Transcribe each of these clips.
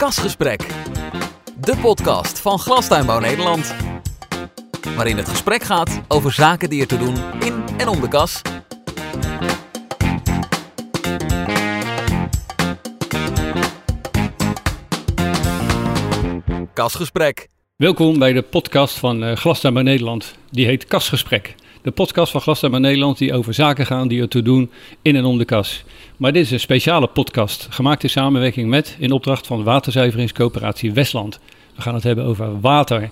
Kasgesprek. De podcast van Glastuinbouw Nederland. Waarin het gesprek gaat over zaken die er te doen in en om de kas. Kasgesprek. Welkom bij de podcast van uh, Glastuinbouw Nederland. Die heet Kasgesprek. De podcast van Glastuinbouw Nederland die over zaken gaan die er te doen in en om de kas. Maar dit is een speciale podcast, gemaakt in samenwerking met, in opdracht van Waterzuiveringscoöperatie Westland. We gaan het hebben over water.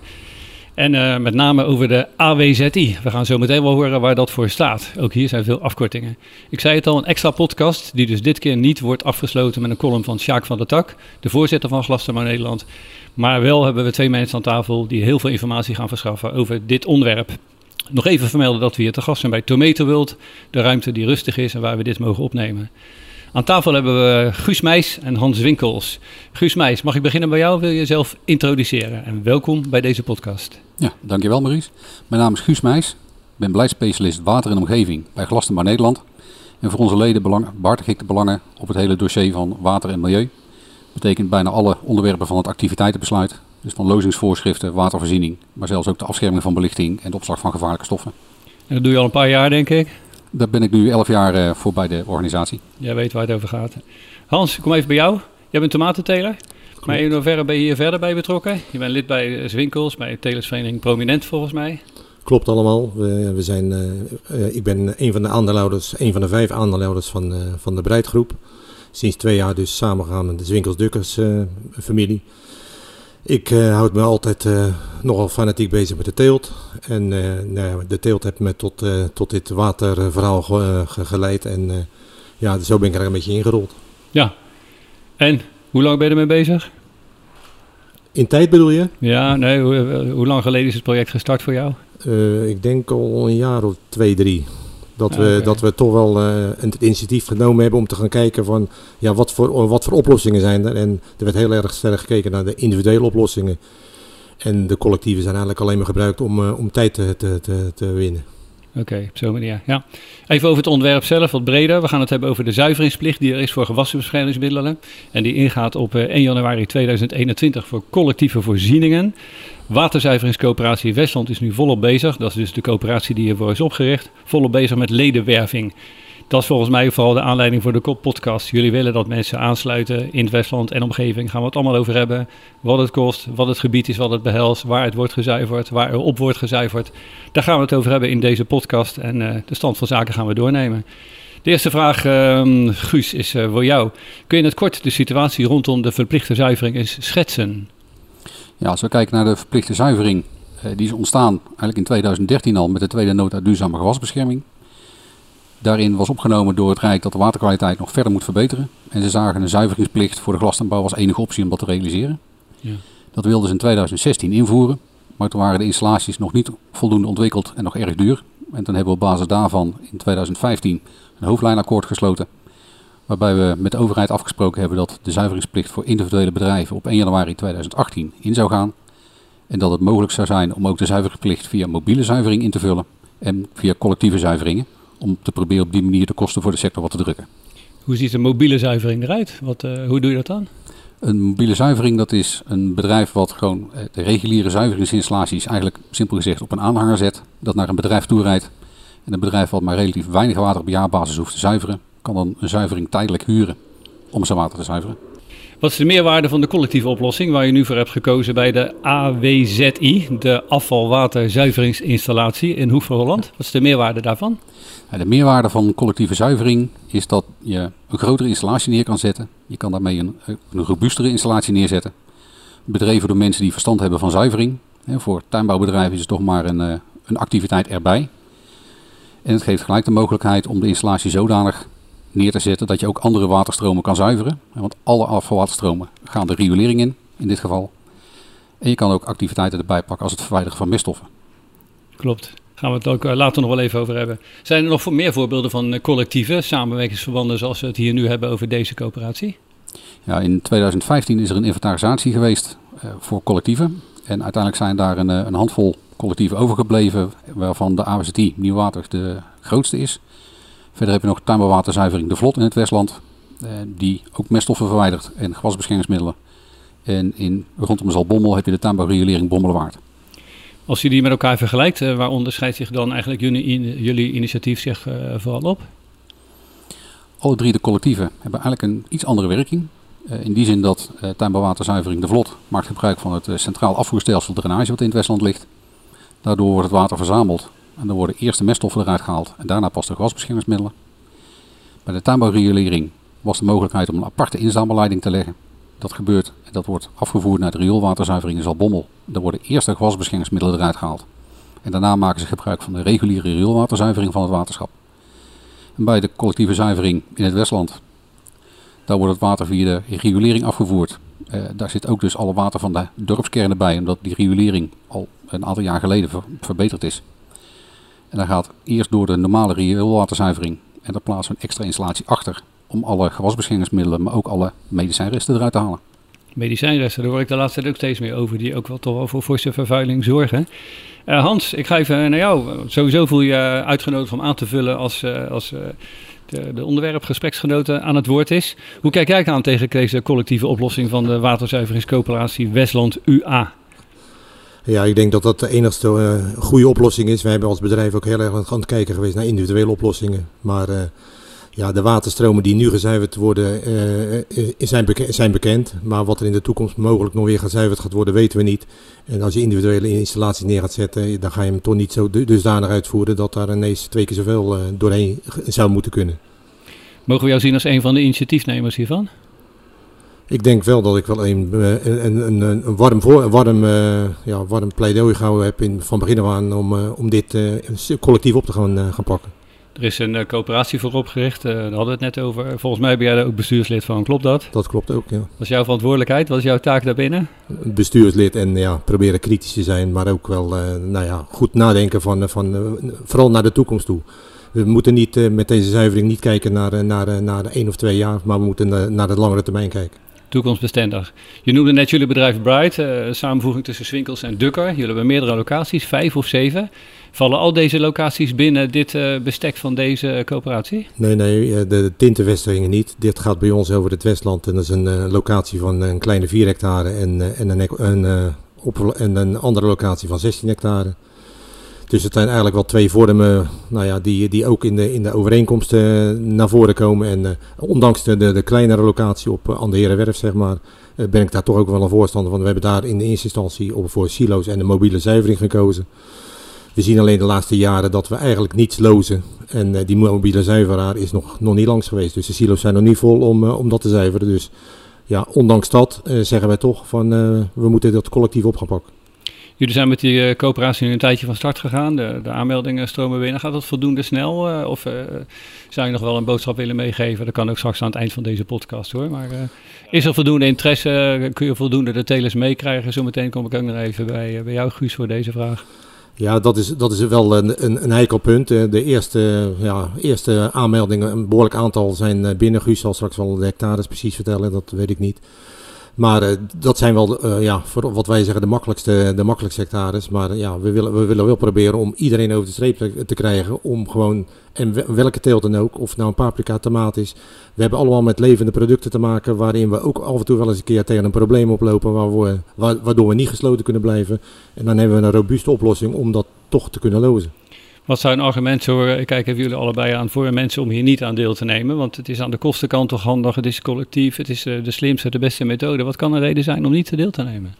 En uh, met name over de AWZI. We gaan zo meteen wel horen waar dat voor staat. Ook hier zijn veel afkortingen. Ik zei het al, een extra podcast die dus dit keer niet wordt afgesloten met een column van Sjaak van der Tak, de voorzitter van Glastuinbouw Nederland. Maar wel hebben we twee mensen aan tafel die heel veel informatie gaan verschaffen over dit onderwerp. Nog even vermelden dat we hier te gast zijn bij Tomato World, de ruimte die rustig is en waar we dit mogen opnemen. Aan tafel hebben we Guus Meijs en Hans Winkels. Guus Meijs, mag ik beginnen bij jou? Wil je jezelf introduceren? En welkom bij deze podcast. Ja, dankjewel Maurice. Mijn naam is Guus Meijs. Ik ben beleidsspecialist water en omgeving bij Glastenbaar Nederland. En voor onze leden belang, behartig ik de belangen op het hele dossier van water en milieu. Dat betekent bijna alle onderwerpen van het activiteitenbesluit. Dus van lozingsvoorschriften, watervoorziening, maar zelfs ook de afscherming van belichting en de opslag van gevaarlijke stoffen. En dat doe je al een paar jaar, denk ik. Daar ben ik nu elf jaar uh, voor bij de organisatie. Jij weet waar het over gaat. Hans, kom even bij jou. Jij bent tomatenteler. Maar in hoeverre ben je hier verder bij betrokken? Je bent lid bij Zwinkels, bij Telersvereniging Prominent volgens mij. Klopt allemaal. We, we zijn, uh, ik ben een van de aandeelhouders, een van de vijf aandeelhouders van, uh, van de Breidgroep. Sinds twee jaar dus samengegaan met de Zwinkels-Dukkers familie. Ik uh, houd me altijd uh, nogal fanatiek bezig met de teelt. En uh, nou, de teelt heeft me tot, tot dit waterverhaal ge geleid. En ja, zo ben ik er een beetje ingerold. Ja. En hoe lang ben je ermee bezig? In tijd bedoel je? Ja, nee. Hoe, hoe lang geleden is het project gestart voor jou? ik denk al een jaar of twee, drie. Dat, we, okay. dat we toch wel uh, het initiatief genomen hebben om te gaan kijken van ja, wat, voor, wat voor oplossingen zijn er. En er werd heel erg sterk gekeken naar de individuele oplossingen. En de collectieven zijn eigenlijk alleen maar gebruikt om, uh, om tijd te, te, te, te winnen. Oké, okay, op zo'n manier. Ja. Even over het onderwerp zelf, wat breder. We gaan het hebben over de zuiveringsplicht die er is voor gewasbeschermingsmiddelen. En die ingaat op uh, 1 januari 2021 voor collectieve voorzieningen. Waterzuiveringscoöperatie Westland is nu volop bezig. Dat is dus de coöperatie die hiervoor is opgericht. Volop bezig met ledenwerving. Dat is volgens mij vooral de aanleiding voor de podcast. Jullie willen dat mensen aansluiten in het Westland en omgeving. Gaan we het allemaal over hebben. Wat het kost, wat het gebied is, wat het behelst, waar het wordt gezuiverd, waar er op wordt gezuiverd. Daar gaan we het over hebben in deze podcast. En uh, de stand van zaken gaan we doornemen. De eerste vraag, uh, Guus, is uh, voor jou. Kun je in het kort de situatie rondom de verplichte zuivering eens schetsen? Ja, als we kijken naar de verplichte zuivering, uh, die is ontstaan eigenlijk in 2013 al met de tweede nota duurzame gewasbescherming. Daarin was opgenomen door het Rijk dat de waterkwaliteit nog verder moet verbeteren. En ze zagen een zuiveringsplicht voor de glastuinbouw als enige optie om dat te realiseren. Ja. Dat wilden ze in 2016 invoeren, maar toen waren de installaties nog niet voldoende ontwikkeld en nog erg duur. En toen hebben we op basis daarvan in 2015 een hoofdlijnakkoord gesloten. Waarbij we met de overheid afgesproken hebben dat de zuiveringsplicht voor individuele bedrijven op 1 januari 2018 in zou gaan. En dat het mogelijk zou zijn om ook de zuiveringsplicht via mobiele zuivering in te vullen en via collectieve zuiveringen. Om te proberen op die manier de kosten voor de sector wat te drukken. Hoe ziet een mobiele zuivering eruit? Wat, uh, hoe doe je dat dan? Een mobiele zuivering dat is een bedrijf wat gewoon de reguliere zuiveringsinstallaties eigenlijk simpel gezegd op een aanhanger zet. Dat naar een bedrijf toe rijdt. En een bedrijf wat maar relatief weinig water op jaarbasis hoeft te zuiveren, kan dan een zuivering tijdelijk huren om zijn water te zuiveren. Wat is de meerwaarde van de collectieve oplossing waar je nu voor hebt gekozen bij de AWZI, de afvalwaterzuiveringsinstallatie in Hoef Holland? Wat is de meerwaarde daarvan? De meerwaarde van collectieve zuivering is dat je een grotere installatie neer kan zetten. Je kan daarmee een, een robuustere installatie neerzetten. Bedreven door mensen die verstand hebben van zuivering. Voor tuinbouwbedrijven is het toch maar een, een activiteit erbij. En het geeft gelijk de mogelijkheid om de installatie zodanig neer te zetten dat je ook andere waterstromen kan zuiveren. Want alle afvalwaterstromen gaan de riolering in, in dit geval. En je kan ook activiteiten erbij pakken als het verwijderen van meststoffen. Klopt. Gaan we het ook later nog wel even over hebben. Zijn er nog meer voorbeelden van collectieve samenwerkingsverbanden zoals we het hier nu hebben over deze coöperatie? Ja, in 2015 is er een inventarisatie geweest uh, voor collectieven. En uiteindelijk zijn daar een, een handvol collectieven overgebleven, waarvan de AWZI Nieuwwater de grootste is. Verder heb je nog tuinbouwwaterzuivering De Vlot in het Westland, eh, die ook meststoffen verwijdert en gewasbeschermingsmiddelen. En in, rondom Zalbommel heb je de tuinbouwriolering Bommelenwaard. Als je die met elkaar vergelijkt, uh, waar onderscheidt zich dan eigenlijk jullie, jullie initiatief zich uh, vooral op? Alle drie de collectieven hebben eigenlijk een iets andere werking. In die zin dat tuinbouwwaterzuivering De Vlot maakt gebruik van het centraal afvoerstelsel drainage wat in het Westland ligt. Daardoor wordt het water verzameld en dan worden eerst de meststoffen eruit gehaald en daarna pas de gewasbeschermingsmiddelen. Bij de tuinbouwriolering was de mogelijkheid om een aparte inzamelleiding te leggen. Dat gebeurt en dat wordt afgevoerd naar de rioolwaterzuivering in Zalbommel. Daar worden eerst de gewasbeschermingsmiddelen eruit gehaald. En daarna maken ze gebruik van de reguliere rioolwaterzuivering van het waterschap. En bij de collectieve zuivering in het Westland, daar wordt het water via de riolering afgevoerd. Eh, daar zit ook dus alle water van de dorpskernen bij, omdat die riolering al een aantal jaar geleden ver verbeterd is. En dan gaat eerst door de normale rioolwaterzuivering en daar plaatsen we een extra installatie achter om alle gewasbeschermingsmiddelen, maar ook alle medicijnresten eruit te halen. Medicijnresten, daar hoor ik de laatste tijd ook steeds meer over, die ook wel toch wel voor forse vervuiling zorgen. Uh, Hans, ik ga even naar jou. Sowieso voel je uitgenodigd om aan te vullen als, uh, als uh, de, de onderwerpgespreksgenoten aan het woord is. Hoe kijk jij aan tegen deze collectieve oplossing van de waterzuiveringscoöperatie Westland UA? Ja, ik denk dat dat de enigste uh, goede oplossing is. We hebben als bedrijf ook heel erg aan het kijken geweest naar individuele oplossingen. Maar uh, ja, de waterstromen die nu gezuiverd worden uh, zijn, zijn, bekend. Maar wat er in de toekomst mogelijk nog weer gezuiverd gaat worden, weten we niet. En als je individuele installaties neer gaat zetten, dan ga je hem toch niet zo dusdanig uitvoeren dat daar ineens twee keer zoveel doorheen zou moeten kunnen. Mogen we jou zien als een van de initiatiefnemers hiervan? Ik denk wel dat ik wel een, een, een, een warm, voor, een warm, uh, ja, warm pleidooi gehouden heb in, van begin af aan om, uh, om dit uh, collectief op te gaan, gaan pakken. Er is een coöperatie voor opgericht, daar hadden we het net over. Volgens mij ben jij daar ook bestuurslid van, klopt dat? Dat klopt ook, ja. Wat is jouw verantwoordelijkheid? Wat is jouw taak daarbinnen? Bestuurslid en ja, proberen kritisch te zijn, maar ook wel nou ja, goed nadenken van, van vooral naar de toekomst toe. We moeten niet met deze zuivering niet kijken naar, naar, naar één of twee jaar, maar we moeten naar de langere termijn kijken toekomstbestendig. Je noemde net jullie bedrijf Bright, uh, samenvoeging tussen Swinkels en Dukker. Jullie hebben meerdere locaties, vijf of zeven. Vallen al deze locaties binnen dit uh, bestek van deze coöperatie? Nee, nee, de, de tintenvestigingen niet. Dit gaat bij ons over het Westland en dat is een locatie van een kleine 4 hectare en, en, een, en een andere locatie van 16 hectare. Dus het zijn eigenlijk wel twee vormen nou ja, die, die ook in de, in de overeenkomsten naar voren komen. En uh, ondanks de, de, kleinere locatie op uh, Anderherenwerf, zeg maar, ben ik daar toch ook wel een voorstander van. We hebben daar in de eerste instantie op, voor silo's en de mobiele zuivering gekozen. We zien alleen de laatste jaren dat we eigenlijk niets lozen. En die mobiele zuiveraar is nog, nog niet langs geweest. Dus de silo's zijn nog niet vol om, om dat te zuiveren. Dus ja, ondanks dat zeggen wij toch van we moeten dat collectief op gaan pakken. Jullie zijn met die uh, coöperatie nu een tijdje van start gegaan. De, de aanmeldingen stromen binnen. Gaat dat voldoende snel? Uh, of uh, zou je nog wel een boodschap willen meegeven? Dat kan ook straks aan het eind van deze podcast hoor. Maar is er voldoende interesse? Kun je voldoende de telers meekrijgen? Zometeen kom ik ook nog even bij, bij jou, Guus, voor deze vraag. Ja, dat is, dat is wel een, een, een heikel punt. De eerste, ja, eerste aanmeldingen, een behoorlijk aantal zijn binnen. Guus zal straks wel de hectares precies vertellen, dat weet ik niet. Maar uh, dat zijn wel, uh, ja, voor wat wij zeggen, de makkelijkste, de makkelijkste hectares. Maar uh, ja, we willen, we willen wel proberen om iedereen over de streep te, te krijgen. Om gewoon, en welke teelt dan ook, of nou een paprika, tomaat is. We hebben allemaal met levende producten te maken. Waarin we ook af en toe wel eens een keer tegen een probleem oplopen. Waar we, waardoor we niet gesloten kunnen blijven. En dan hebben we een robuuste oplossing om dat toch te kunnen lozen. Wat zou een argument zijn, ik kijk even jullie allebei aan, voor mensen om hier niet aan deel te nemen? Want het is aan de kostenkant toch handig, het is collectief, het is eh, de slimste, de beste methode. Wat kan een reden zijn om niet deel te nemen?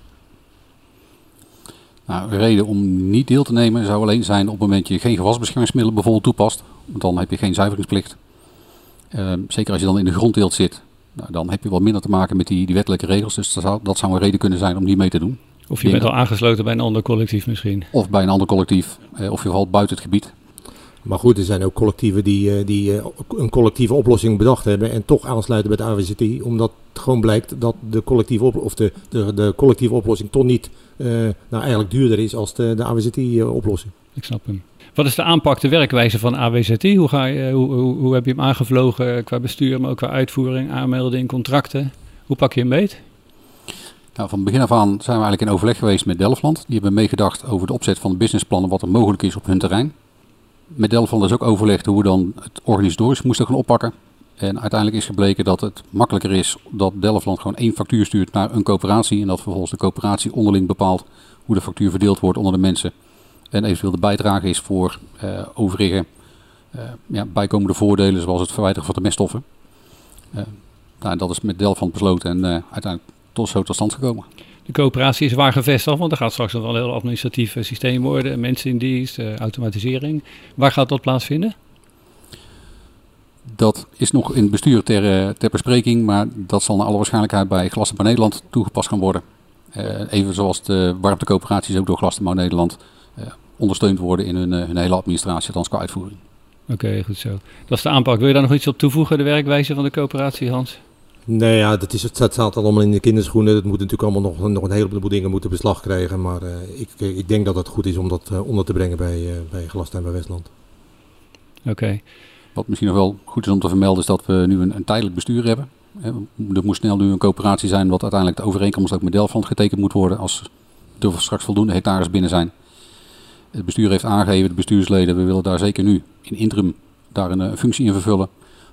Nou, een reden om niet deel te nemen zou alleen zijn op het moment dat je geen gewasbeschermingsmiddelen bijvoorbeeld toepast. Want dan heb je geen zuiveringsplicht. Uh, zeker als je dan in de grondteelt zit, nou, dan heb je wat minder te maken met die, die wettelijke regels. Dus dat zou, dat zou een reden kunnen zijn om niet mee te doen. Of je bent al aangesloten bij een ander collectief misschien. Of bij een ander collectief. Eh, of je valt buiten het gebied. Maar goed, er zijn ook collectieven die, eh, die eh, een collectieve oplossing bedacht hebben en toch aansluiten bij de AWZT. Omdat het gewoon blijkt dat de collectieve, of de, de, de collectieve oplossing toch niet uh, nou eigenlijk duurder is als de, de AWZT-oplossing. Ik snap hem. Wat is de aanpak, de werkwijze van AWZT? Hoe, ga je, hoe, hoe, hoe heb je hem aangevlogen qua bestuur, maar ook qua uitvoering, aanmelding, contracten? Hoe pak je hem beet? Nou, van begin af aan zijn we eigenlijk in overleg geweest met Delftland. Die hebben meegedacht over de opzet van de businessplannen, wat er mogelijk is op hun terrein. Met Delftland is ook overlegd hoe we dan het organisatorisch moesten gaan oppakken. En uiteindelijk is gebleken dat het makkelijker is dat Delftland gewoon één factuur stuurt naar een coöperatie. En dat vervolgens de coöperatie onderling bepaalt hoe de factuur verdeeld wordt onder de mensen. En eventueel de bijdrage is voor uh, overige uh, ja, bijkomende voordelen, zoals het verwijderen van de meststoffen. Uh, nou, dat is met Delftland besloten en uiteindelijk tot zo tot stand gekomen. De coöperatie is waar gevestigd, want er gaat straks nog wel een heel administratief systeem worden. Mensen in dienst, automatisering. Waar gaat dat plaatsvinden? Dat is nog in het bestuur ter, ter bespreking, maar dat zal naar alle waarschijnlijkheid bij Glassenbouw Nederland toegepast gaan worden. Even zoals de warmtecoöperaties ook door Glassenbouw Nederland ondersteund worden in hun, hun hele administratie, althans qua uitvoering. Oké, okay, goed zo. Dat is de aanpak. Wil je daar nog iets op toevoegen, de werkwijze van de coöperatie, Hans? Nee, ja, dat, is, het staat allemaal in de kinderschoenen. Het moet natuurlijk allemaal nog, nog een heleboel dingen moeten beslag krijgen. Maar ik, ik denk dat het goed is om dat onder te brengen bij, bij Glastuin bij Westland. Oké. Okay. Wat misschien nog wel goed is om te vermelden is dat we nu een, een tijdelijk bestuur hebben. Er moet snel nu een coöperatie zijn, wat uiteindelijk de overeenkomst ook met Delftland getekend moet worden als er straks voldoende hectares binnen zijn. Het bestuur heeft aangegeven, de bestuursleden, we willen daar zeker nu in interim daar een, een functie in vervullen.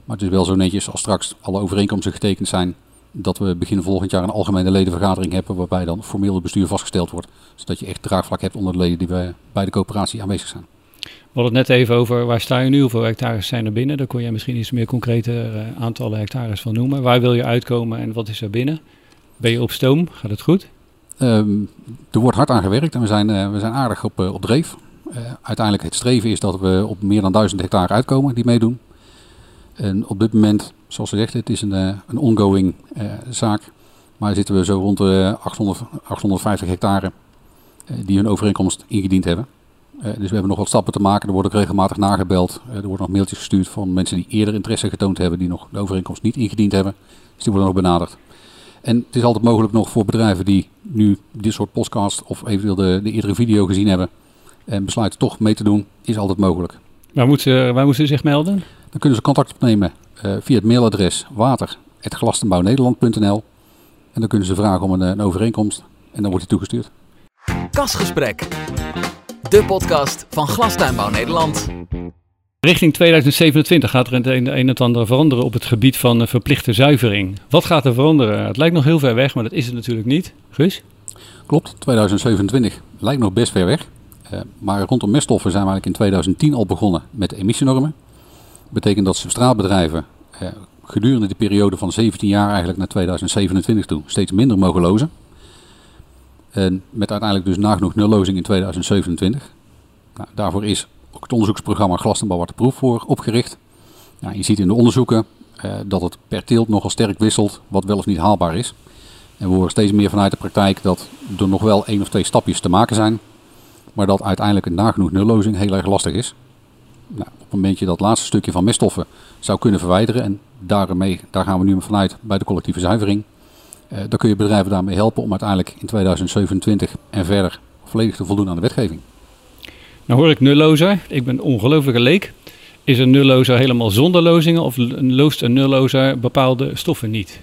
Maar het is wel zo netjes als straks alle overeenkomsten getekend zijn, dat we begin volgend jaar een algemene ledenvergadering hebben, waarbij dan formeel het bestuur vastgesteld wordt. Zodat je echt draagvlak hebt onder de leden die bij, bij de coöperatie aanwezig zijn. We hadden het net even over waar sta je nu, hoeveel hectares zijn er binnen. Daar kon jij misschien iets meer concrete uh, aantallen hectares van noemen. Waar wil je uitkomen en wat is er binnen? Ben je op stoom? Gaat het goed? Um, er wordt hard aan gewerkt en we zijn, uh, we zijn aardig op, uh, op dreef. uiteindelijk het streven is dat we op meer dan 1000 hectare uitkomen die meedoen. En op dit moment, zoals gezegd, het is een, een ongoing zaak. Maar zitten we zo rond de 800, 850 hectare die hun overeenkomst ingediend hebben. Dus we hebben nog wat stappen te maken. Er wordt ook regelmatig nagebeld. Er worden nog mailtjes gestuurd van mensen die eerder interesse getoond hebben, die nog de overeenkomst niet ingediend hebben. Dus die worden nog benaderd. En het is altijd mogelijk nog voor bedrijven die nu dit soort podcast of eventueel de, de eerdere video gezien hebben en besluiten toch mee te doen, is altijd mogelijk. Waar moeten, waar moeten ze zich melden? Dan kunnen ze contact opnemen uh, via het mailadres water.glastenbouwnederland.nl en dan kunnen ze vragen om een, een overeenkomst en dan wordt die toegestuurd. Kasgesprek de podcast van Glastuinbouw Nederland. Richting 2027 gaat er het een en het ander veranderen op het gebied van eh, verplichte zuivering. Wat gaat er veranderen? Het lijkt nog heel ver weg, maar dat is het natuurlijk niet. Guus? Klopt, 2027 lijkt nog best ver weg. Uh, maar rondom meststoffen zijn we eigenlijk in 2010 al begonnen met emissienormen. Dat betekent dat substraatbedrijven uh, gedurende de periode van 17 jaar eigenlijk naar 2027 toe steeds minder mogen lozen. En met uiteindelijk dus nagenoeg nullozing in 2027. Nou, daarvoor is ook het onderzoeksprogramma Glastenbouw de Proef voor opgericht. Je ziet in de onderzoeken eh, dat het per teelt nogal sterk wisselt wat wel of niet haalbaar is. En we horen steeds meer vanuit de praktijk dat er nog wel één of twee stapjes te maken zijn. Maar dat uiteindelijk een nagenoeg nullozing heel erg lastig is. Nou, op het moment je dat laatste stukje van meststoffen zou kunnen verwijderen. En daarmee, daar gaan we nu vanuit bij de collectieve zuivering. Uh, dan kun je bedrijven daarmee helpen om uiteindelijk in 2027 en verder volledig te voldoen aan de wetgeving. Nou hoor ik nullozer. Ik ben ongelooflijke leek. Is een nullozer helemaal zonder lozingen of loost een nullozer bepaalde stoffen niet?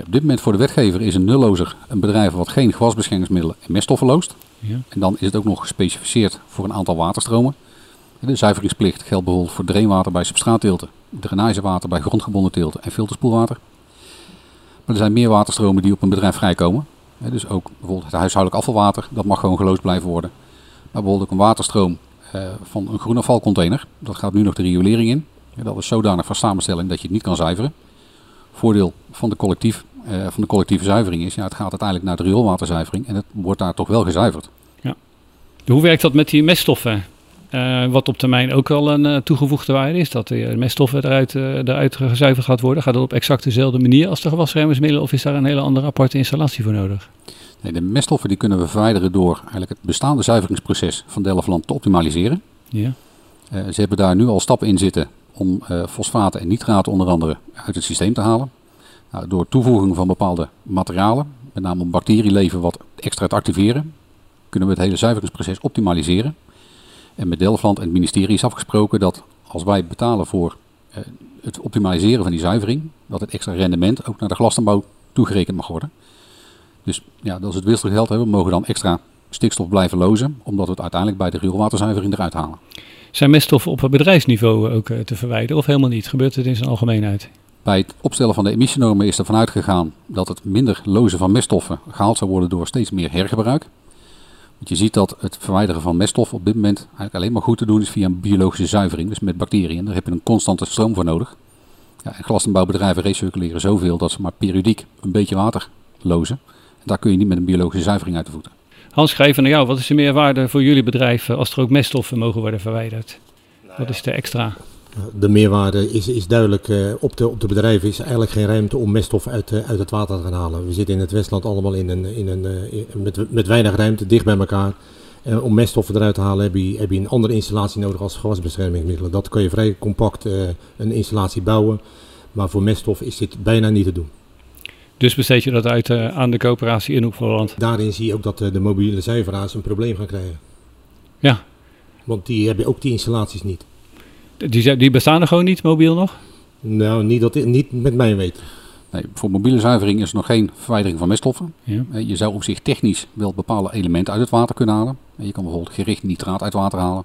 Op dit moment voor de wetgever is een nullozer een bedrijf wat geen gewasbeschermingsmiddelen en meststoffen loost. Ja. En dan is het ook nog gespecificeerd voor een aantal waterstromen. De zuiveringsplicht geldt bijvoorbeeld voor drainwater bij substraatteelten, drainagewater bij grondgebonden teelten en filterspoelwater. Maar er zijn meer waterstromen die op een bedrijf vrijkomen. Dus ook bijvoorbeeld het huishoudelijk afvalwater, dat mag gewoon geloosd blijven worden. Maar bijvoorbeeld ook een waterstroom eh, van een groene afvalcontainer, dat gaat nu nog de riolering in. Dat is zodanig van samenstelling dat je het niet kan zuiveren. Voordeel van de, collectief, eh, van de collectieve zuivering is, ja, het gaat uiteindelijk naar de rioolwaterzuivering en het wordt daar toch wel gezuiverd. Ja. Hoe werkt dat met die meststoffen? Uh, wat op termijn ook al een uh, toegevoegde waarde is, dat de meststoffen eruit, uh, eruit gezuiverd gaat worden. Gaat dat op exact dezelfde manier als de gewasbeschermingsmiddelen of is daar een hele andere aparte installatie voor nodig? Nee, de meststoffen die kunnen we verwijderen door eigenlijk het bestaande zuiveringsproces van Delftland te optimaliseren. Ja. ze hebben daar nu al stappen in zitten om fosfaten en nitraten onder andere uit het systeem te halen. Nou, door toevoeging van bepaalde materialen, met name om bacterieleven wat extra te activeren, kunnen we het hele zuiveringsproces optimaliseren. En met Delftland en het ministerie is afgesproken dat als wij betalen voor uh, het optimaliseren van die zuivering, dat het extra rendement ook naar de glastuinbouw toegerekend mag worden. Dus ja, dat is het wisselgeld. Hè. We mogen dan extra stikstof blijven lozen, omdat we het uiteindelijk bij de rioolwaterzuivering eruit halen. Zijn meststoffen op bedrijfsniveau ook eh, te verwijderen of helemaal niet? Gebeurt het in zijn algemeenheid? Bij het opstellen van de emissienormen is ervan uitgegaan dat het minder lozen van meststoffen gehaald zou worden door steeds meer hergebruik. Want je ziet dat het verwijderen van meststoffen op dit moment eigenlijk alleen maar goed te doen is via een biologische zuivering, dus met bacteriën. Daar heb je een constante stroom voor nodig. Ja, en recirculeren zoveel dat ze maar periodiek een beetje water lozen. En daar kun je niet met een biologische zuivering uit voeten. Hans, schrijven naar jou. Wat is de meerwaarde voor jullie bedrijf eh, als er ook meststoffen mogen worden verwijderd? Wat is de extra? De meerwaarde is, is duidelijk. eh, op, de, op de bedrijven is eigenlijk geen ruimte om meststof uit, eh, uit het water te gaan halen. We zitten in het Westland allemaal in een, in een, eh, in- met, met weinig ruimte, dicht bij elkaar. En om meststoffen eruit te halen heb je, heb je een andere installatie nodig als gewasbeschermingsmiddelen. Dat kan je vrij compact eh, een installatie bouwen. Maar voor meststof is dit bijna niet te doen. Dus besteed je dat uit eh, aan de coöperatie in Hoek Daarin zie je ook dat eh, de mobiele zuiveraars een probleem gaan krijgen. Ja. Want die hebben ook die installaties niet. Die, zijn- die bestaan er gewoon niet, mobiel nog? Nou, niet, dat, niet met mijn weten. Nee, voor mobiele zuivering is er nog geen verwijdering van meststoffen. Ja. Eh, Je zou op zich technisch wel bepaalde elementen uit het water kunnen halen. Je kan bijvoorbeeld gericht nitraat uit water halen.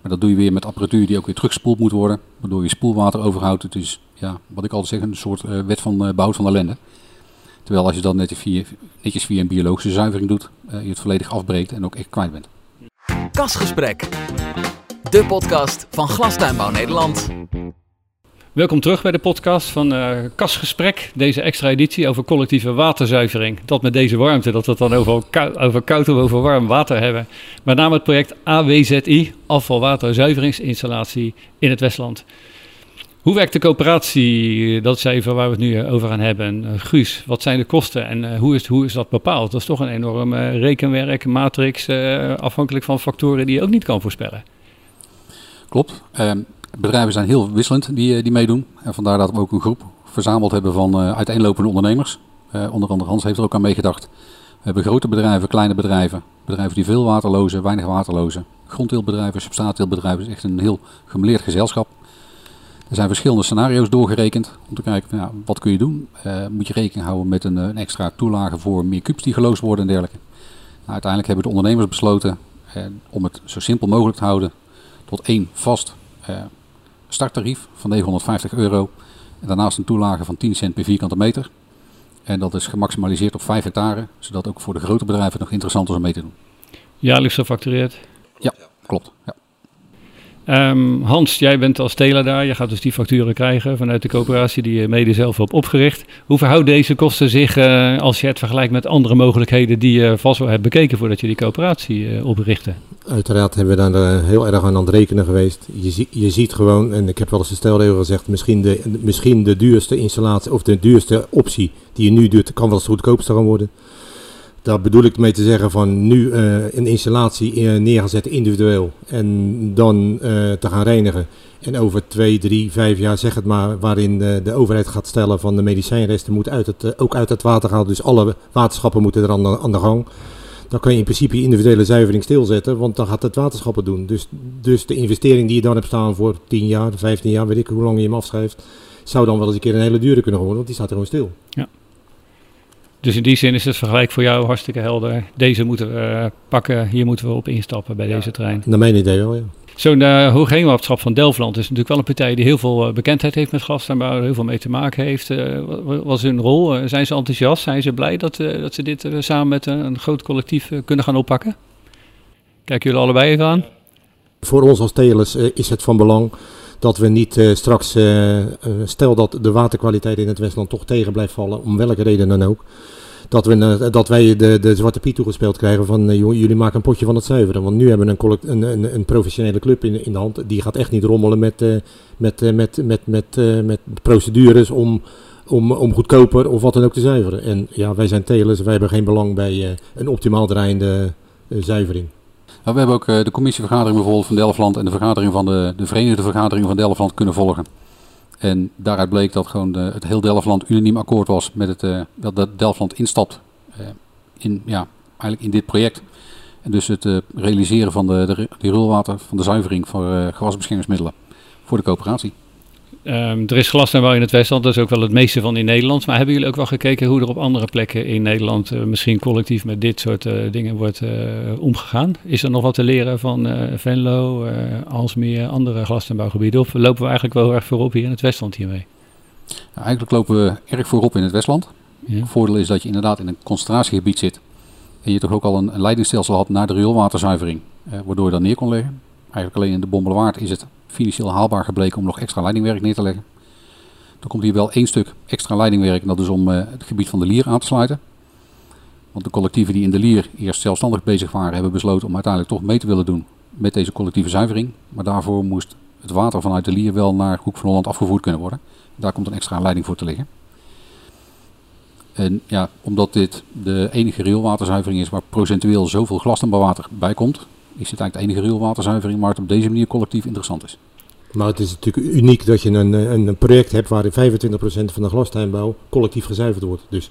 Maar dat doe je weer met apparatuur die ook weer teruggespoeld moet worden. Waardoor je spoelwater overhoudt. Het is, ja, wat ik altijd zeg, een soort eh, wet van uh, behoud van ellende. Terwijl als je dat netjes via, netjes via een biologische zuivering doet, eh, je het volledig afbreekt en ook echt kwijt bent. Kasgesprek. De podcast van Glastuinbouw Nederland. Welkom terug bij de podcast van eh Kasgesprek. Deze extra editie over collectieve waterzuivering. Dat met deze warmte, dat we het dan over, kou- over koud of over warm water hebben. Met name het project AWZI, afvalwaterzuiveringsinstallatie in het Westland. Hoe werkt de coöperatie? Dat is even waar we het nu eh, over gaan hebben. Eh, Guus, wat zijn de kosten en eh, hoe, is, hoe is dat bepaald? Dat is toch een enorm rekenwerk, matrix, afhankelijk van factoren die je ook niet kan voorspellen. Klopt. Ehm, bedrijven zijn heel wisselend die, die meedoen. En vandaar dat we ook een groep verzameld hebben van uiteenlopende ondernemers. Onder andere Hans heeft er ook aan meegedacht. We hebben grote bedrijven, kleine bedrijven. Bedrijven die veel water lozen, weinig water lozen. Grondteeltbedrijven, substraatteeltbedrijven. Het is echt een heel gemeleerd gezelschap. Er zijn verschillende scenario's doorgerekend om te kijken van, ja, wat kun je doen. Eh, moet je rekening houden met een, eh, een extra toelage voor meer kubus die geloosd worden en dergelijke. Nou, uiteindelijk hebben de ondernemers besloten eh, om het zo simpel mogelijk te houden tot één vast starttarief van 950 euro. En daarnaast een toelage van 10 cent per vierkante meter. En dat is gemaximaliseerd op 5 hectare, zodat ook voor de grote bedrijven nog interessant is om mee te doen. Jaarlijks gefactureerd. Klopt. Ja. Ehm, Hans, jij bent als teler daar. Je gaat dus die facturen krijgen vanuit de coöperatie die je mede zelf hebt opgericht. Hoe verhoudt deze kosten zich eh, als je het vergelijkt met andere mogelijkheden die je vast wel hebt bekeken voordat je die coöperatie eh, oprichtte? Uiteraard hebben we daar eh, heel erg aan aan het rekenen geweest. Je, je ziet gewoon, en ik heb wel eens de stelregel gezegd, misschien de, misschien de duurste installatie of de duurste optie die je nu doet, kan wel eens goedkoopste gaan worden. Daar bedoel ik mee te zeggen van nu eh, een installatie eh, neer gaan zetten individueel en dan eh, te gaan reinigen. En over twee, drie, vijf jaar, zeg het maar, waarin de, overheid gaat stellen van de medicijnresten moet uit het, ook uit het water gehaald. Dus alle waterschappen moeten er aan de, aan de gang. Dan kan je in principe individuele zuivering stilzetten, want dan gaat het waterschappen doen. Dus, dus de investering die je dan hebt staan voor 10 jaar, 15 jaar, weet ik hoe lang je hem afschrijft, zou dan wel eens een keer een hele dure kunnen worden, want die staat er gewoon stil. Dus in die zin is het vergelijk voor jou hartstikke helder. Deze moeten we eh, pakken, hier moeten we op instappen bij deze trein. Naar mijn idee wel, ja. Zo'n uh, Hoogheemwaterschap van Delftland is natuurlijk wel een partij die heel veel eh, bekendheid heeft met glastuinbouw, heel veel mee te maken heeft. Eh, wat, was hun rol? Eh, zijn ze enthousiast? Zijn ze blij dat, eh, dat ze dit eh, samen met een, een groot collectief eh, kunnen gaan oppakken? Kijken jullie allebei even aan? Voor ons als telers eh, is het van belang dat we niet eh, straks, eh, eh, stel dat de waterkwaliteit in het Westland toch tegen blijft vallen, om welke reden dan ook. Dat, we, eh, dat wij de, de Zwarte Piet toegespeeld krijgen van eh, jullie maken een potje van het zuiveren. Want nu hebben we een, een, een, een professionele club in, in de hand. Die gaat echt niet rommelen met, eh, met, met, met, met, met procedures om, om, om goedkoper of wat dan ook te zuiveren. En ja, wij zijn telers, wij hebben geen belang bij een optimaal draaiende zuivering. Nou, we hebben ook de commissievergadering bijvoorbeeld van Delftland en de vergadering van de, de Verenigde Vergadering van Delftland kunnen volgen. En daaruit bleek dat gewoon de, het heel Delftland unaniem akkoord was met het, eh, dat, Delftland instapt eh, in, ja, eigenlijk in dit project. En dus het eh, realiseren van de, de, de rioolwater, van de zuivering voor gewasbeschermingsmiddelen voor de coöperatie. Um, er is glastuinbouw in het Westland, dat is ook wel het meeste van in Nederland. Maar hebben jullie ook wel gekeken hoe er op andere plekken in Nederland uh, misschien collectief met dit soort uh, dingen wordt uh, omgegaan? Is er nog wat te leren van Venlo, Alsmeer, andere glastuinbouwgebieden? Of lopen we eigenlijk wel erg voorop hier in het Westland hiermee? Ja, eigenlijk lopen we erg voorop in het Westland. Ja. Het voordeel is dat je inderdaad in een concentratiegebied zit. En je toch ook al een, een leidingstelsel had naar de rioolwaterzuivering, waardoor je dan neer kon leggen. Eigenlijk alleen in de Bommelerwaard is het financieel haalbaar gebleken om nog extra leidingwerk neer te leggen. Dan komt hier wel één stuk extra leidingwerk en dat is om uh, het gebied van de Lier aan te sluiten. Want de collectieven die in de Lier eerst zelfstandig bezig waren, hebben besloten om uiteindelijk toch mee te willen doen met deze collectieve zuivering. Maar daarvoor moest het water vanuit de Lier wel naar Hoek van Holland afgevoerd kunnen worden. Daar komt een extra leiding voor te liggen. En ja, omdat dit de enige rioolwaterzuivering is waar procentueel zoveel glastuinbouwwater bij komt, is het eigenlijk de enige rioolwaterzuivering waar het op deze manier collectief interessant is. Maar het is natuurlijk uniek dat je een, een, project hebt waarin 25% van de glastuinbouw collectief gezuiverd wordt. Dus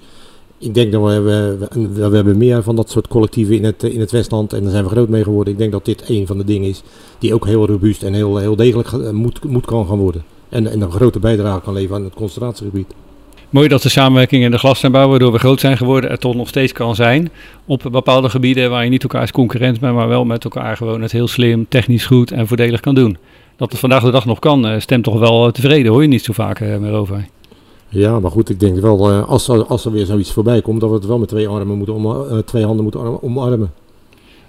ik denk dat we, we, we, we, hebben meer van dat soort collectieven in het, in het Westland en daar zijn we groot mee geworden. Ik denk dat dit een van de dingen is die ook heel robuust en heel, heel degelijk moet, moet kan gaan worden. En, en een grote bijdrage kan leveren aan het concentratiegebied. Mooi dat de samenwerking in de glastuinbouw, waardoor we groot zijn geworden, er toch nog steeds kan zijn. Op bepaalde gebieden waar je niet elkaar als concurrent bent, maar wel met elkaar gewoon het heel slim, technisch goed en voordelig kan doen. Dat het vandaag de dag nog kan, eh, stemt toch wel tevreden, hoor je niet zo vaak eh, meer over. Ja, maar goed, ik denk wel, eh, als er, als er weer zoiets voorbij komt, dat we het wel met twee, armen moeten twee handen moeten omarmen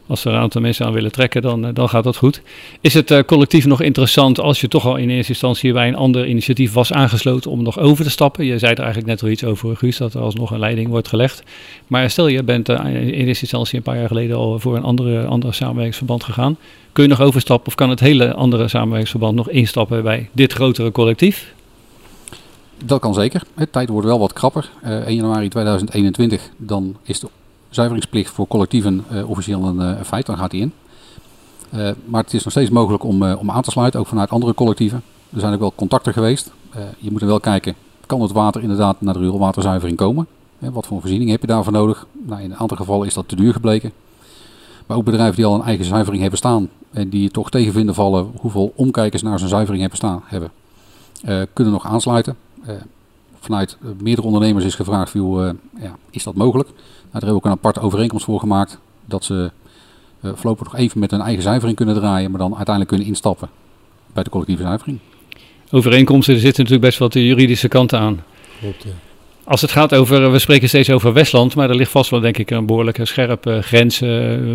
als er een aantal mensen aan willen trekken, dan, eh, dan gaat dat goed. Is het uh, collectief nog interessant als je toch al in eerste instantie bij een ander initiatief was aangesloten om nog over te stappen? Je zei er eigenlijk net al iets over, Guus, dat er alsnog een leiding wordt gelegd. Maar stel je bent uh, in eerste instantie een paar jaar geleden al voor een andere, andere samenwerkingsverband gegaan. Kun je nog overstappen of kan het hele andere samenwerkingsverband nog instappen bij dit grotere collectief? Dat kan zeker. De tijd wordt wel wat krapper. 1 januari 2021, dan is de zuiveringsplicht voor collectieven uh, officieel een uh, feit, dan gaat die in. Uh, maar het is nog steeds mogelijk om, om aan te sluiten, ook vanuit andere collectieven. Er zijn ook wel contacten geweest. je moet er wel kijken, kan het water inderdaad naar de rioolwaterzuivering komen? wat voor voorziening heb je daarvoor nodig? Nou, in een aantal gevallen is dat te duur gebleken. Maar ook bedrijven die al een eigen zuivering hebben staan en die toch tegenvinden vallen hoeveel omkijkers naar zijn zuivering hebben staan, hebben, kunnen nog aansluiten. vanuit meerdere ondernemers is gevraagd, ja, is dat mogelijk? Daar hebben we ook een aparte overeenkomst voor gemaakt. Dat ze uh, voorlopig nog even met een eigen zuivering kunnen draaien, maar dan uiteindelijk kunnen instappen bij de collectieve zuivering. Overeenkomsten, er zitten natuurlijk best wat de juridische kant aan. Klopt, ja. Als het gaat over, we spreken steeds over Westland, maar er ligt vast wel denk ik een behoorlijke scherpe grens.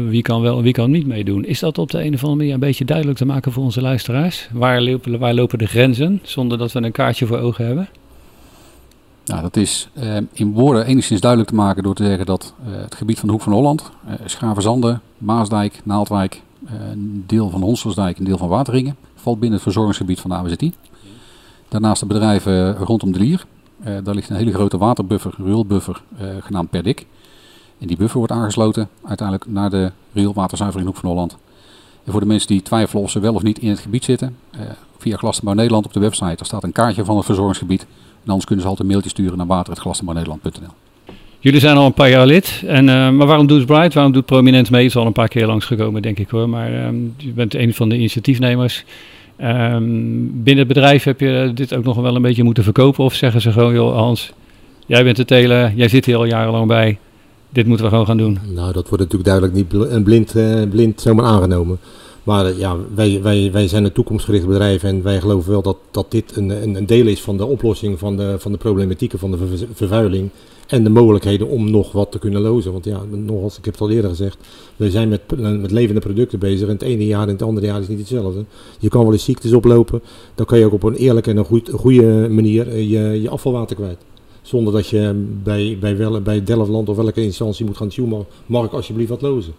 wie kan wel en wie kan niet meedoen. Is dat op de een of andere manier een beetje duidelijk te maken voor onze luisteraars? Waar lopen, waar lopen de grenzen, zonder dat we een kaartje voor ogen hebben? Nou, dat is eh, in woorden enigszins duidelijk te maken door te zeggen dat eh, het gebied van de Hoek van Holland, eh, Maasdijk, Naaldwijk, eh, een deel van Honselsdijk, een deel van Wateringen, valt binnen het verzorgingsgebied van de AWZ10. Daarnaast de bedrijven rondom de Lier. Eh, daar ligt een hele grote waterbuffer, rioolbuffer, eh, genaamd Perdik. En die buffer wordt aangesloten uiteindelijk naar de rioolwaterzuivering Hoek van Holland. En voor de mensen die twijfelen of ze wel of niet in het gebied zitten, via Glastenbouw Nederland op de website, daar staat een kaartje van het verzorgingsgebied. En anders kunnen ze altijd een mailtje sturen naar water.glassenbouwnederland.nl. Jullie zijn al een paar jaar lid. En, uh, maar waarom doet Bright? Waarom doet Prominent mee? Het is al een paar keer langsgekomen, denk ik hoor. Maar um, je bent een van de initiatiefnemers. Um, binnen het bedrijf heb je dit ook nog wel een beetje moeten verkopen? Of zeggen ze gewoon, joh Hans, jij bent de teler, jij zit hier al jarenlang bij. Dit moeten we gewoon gaan doen. Nou, dat wordt natuurlijk duidelijk niet blind, uh, blind zomaar aangenomen. Maar ja, wij, wij, wij zijn een toekomstgericht bedrijf en wij geloven wel dat, dat dit een, een, deel is van de oplossing van de, van de problematieken van de vervuiling. En de mogelijkheden om nog wat te kunnen lozen. Want ja, nogals, ik heb het al eerder gezegd, we zijn met, met levende producten bezig. En het ene jaar en het andere jaar is niet hetzelfde. Je kan wel eens ziektes oplopen. Dan kan je ook op een eerlijke en een goed, goede manier eh, je, je afvalwater kwijt. Zonder dat je bij, bij, wel, bij Delftland of welke instantie moet gaan tjoemen. Mag ik alsjeblieft wat lozen?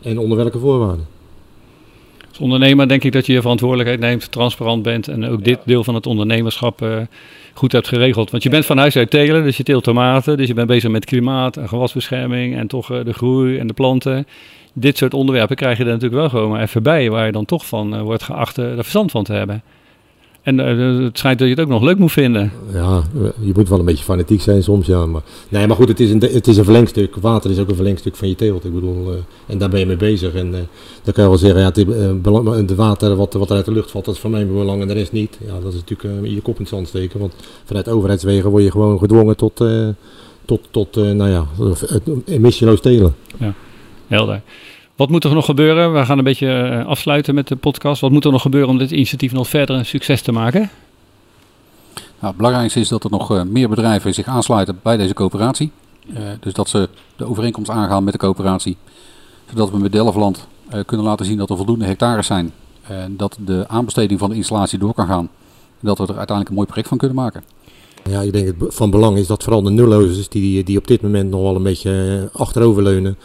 En onder welke voorwaarden? Ondernemer denk ik dat je je verantwoordelijkheid neemt, transparant bent en ook dit deel van het ondernemerschap uh, goed hebt geregeld. Want je bent van huis uit telen, dus je teelt tomaten, dus je bent bezig met klimaat en gewasbescherming en toch uh, de groei en de planten. Dit soort onderwerpen krijg je er natuurlijk wel gewoon maar even bij, waar je dan toch van uh, wordt geacht er verstand van te hebben. En eh, het schijnt dat je het ook nog leuk moet vinden. Ja, je moet wel een beetje fanatiek zijn soms, ja. Maar, nee, maar goed, het is, een, het is een verlengstuk. Water is ook een verlengstuk van je teelt. Ik bedoel, uh, en daar ben je mee bezig. En uh, dan kan je wel zeggen, ja, het, water wat, wat er uit de lucht valt, dat is voor mij belang en de rest niet. Ja, dat is natuurlijk je kop in het zand steken. Want vanuit overheidswegen word je gewoon gedwongen tot, tot, tot nou ja, emissieloos telen. Ja, helder. Wat moet er nog gebeuren? We gaan een beetje eh, afsluiten met de podcast. Wat moet er nog gebeuren om dit initiatief nog verder een succes te maken? Nou, het belangrijkste is dat er nog uh, meer bedrijven zich aansluiten bij deze coöperatie. Uh, dus dat ze de overeenkomst aangaan met de coöperatie. Zodat we met Delftland uh, kunnen laten zien dat er voldoende hectares zijn. En dat de aanbesteding van de installatie door kan gaan. En dat we er uiteindelijk een mooi project van kunnen maken. Ja, ik denk het van belang is dat vooral de nullozers die, die op dit moment nog wel een beetje achteroverleunen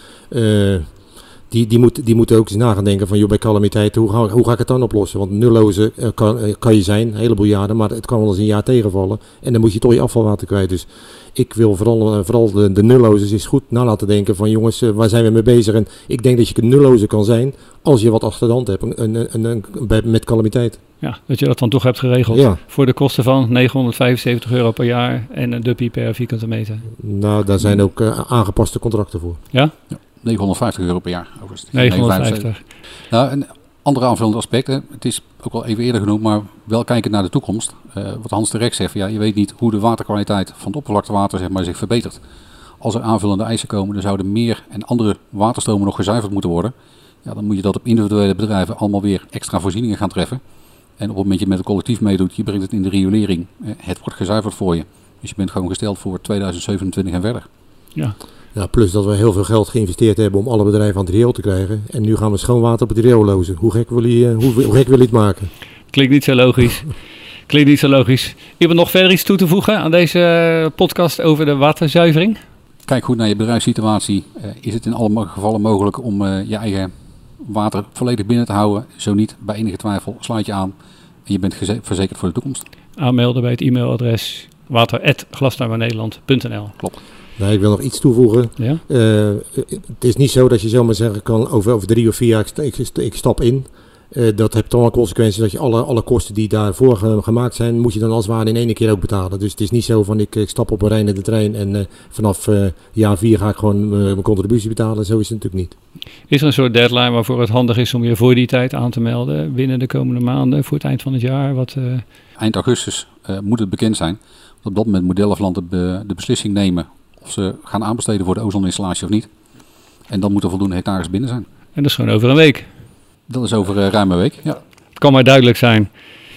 die, die, moet, die moeten ook eens na gaan denken van, joh, bij calamiteit, hoe ga, hoe ga ik het dan oplossen? Want nulloze uh, kan, uh, kan je zijn, een heleboel jaren, maar het kan wel eens een jaar tegenvallen. En dan moet je toch je afvalwater kwijt. Dus ik wil vooral, uh, vooral de, de nulloze is goed na laten denken van, jongens, waar zijn we mee bezig? En ik denk dat je een nulloze kan zijn als je wat achter de hand hebt een, een, een, met calamiteit. Ja, dat je dat dan toch hebt geregeld. Ja. Voor de kosten van 975 euro per jaar en een duppie per vierkante meter. Nou, daar zijn ook aangepaste contracten voor. Ja? ja. 950 euro per jaar. Overigens. 950. Nou, een andere aanvullende aspect, het is ook al even eerder genoemd, maar wel kijken naar de toekomst. Uh, wat Hans de Rek zegt, ja, je weet niet hoe de waterkwaliteit van het oppervlaktewater zeg maar, zich verbetert. Als er aanvullende eisen komen, dan zouden meer en andere waterstromen nog gezuiverd moeten worden. Ja, dan moet je dat op individuele bedrijven allemaal weer extra voorzieningen gaan treffen. En op het moment dat je met een collectief meedoet, je brengt het in de riolering, het wordt gezuiverd voor je. Dus je bent gewoon gesteld voor 2027 en verder. Ja. Ja, plus dat we heel veel geld geïnvesteerd hebben om alle bedrijven aan het riool te krijgen. En nu gaan we schoonwater op het riool lozen. Hoe gek wil je, hoe, hoe gek wil je het maken? Klinkt niet zo logisch. Klinkt niet zo logisch. Iemand nog verder iets toe te voegen aan deze eh, podcast over de waterzuivering? Kijk goed naar je bedrijfssituatie. Uh, is het in alle gevallen mogelijk om je eigen water volledig binnen te houden? Zo niet, bij enige twijfel, sluit je aan en je bent verzekerd voor de toekomst. Aanmelden bij het e-mailadres water.glastuinbouwnederland.nl Klopt. Nou, ik wil nog iets toevoegen. Ja? Uh, het is niet zo dat je zomaar zeggen kan over, over drie of vier jaar ik, ik, ik stap in. Uh, dat heeft dan wel consequenties dat je alle, alle kosten die daarvoor ge, gemaakt zijn, moet je dan als het ware in één keer ook betalen. Dus het is niet zo van ik, ik stap op een rijdende trein en uh, vanaf jaar vier ga ik gewoon mijn contributie betalen. Zo is het natuurlijk niet. Is er een soort deadline waarvoor het handig is om je voor die tijd aan te melden binnen de komende maanden voor het eind van het jaar? Wat, Eind augustus moet het bekend zijn. Op dat moment moet Delftland de, de beslissing nemen of ze gaan aanbesteden voor de ozoninstallatie of niet. En dan moet er voldoende hectares binnen zijn. En dat is gewoon over een week. Dat is over uh, ruim een week, ja. Het kan maar duidelijk zijn.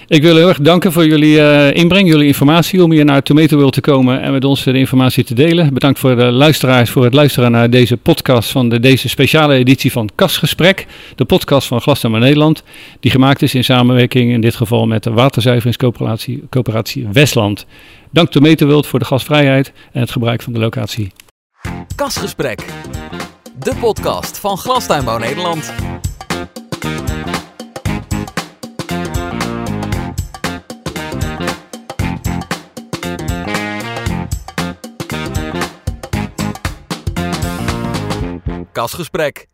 Ik wil heel erg danken voor jullie uh, inbreng, jullie informatie om hier naar Tomato World te komen en met ons de informatie te delen. Bedankt voor de luisteraars voor het luisteren naar deze podcast van de, deze speciale editie van Kasgesprek, de podcast van Glasnummer Nederland, die gemaakt is in samenwerking in dit geval met de waterzuiveringscoöperatie Coöperatie Westland. Dank Tomato World voor de gastvrijheid en het gebruik van de locatie. Kasgesprek, de podcast van Glastuinbouw Nederland. Kasgesprek.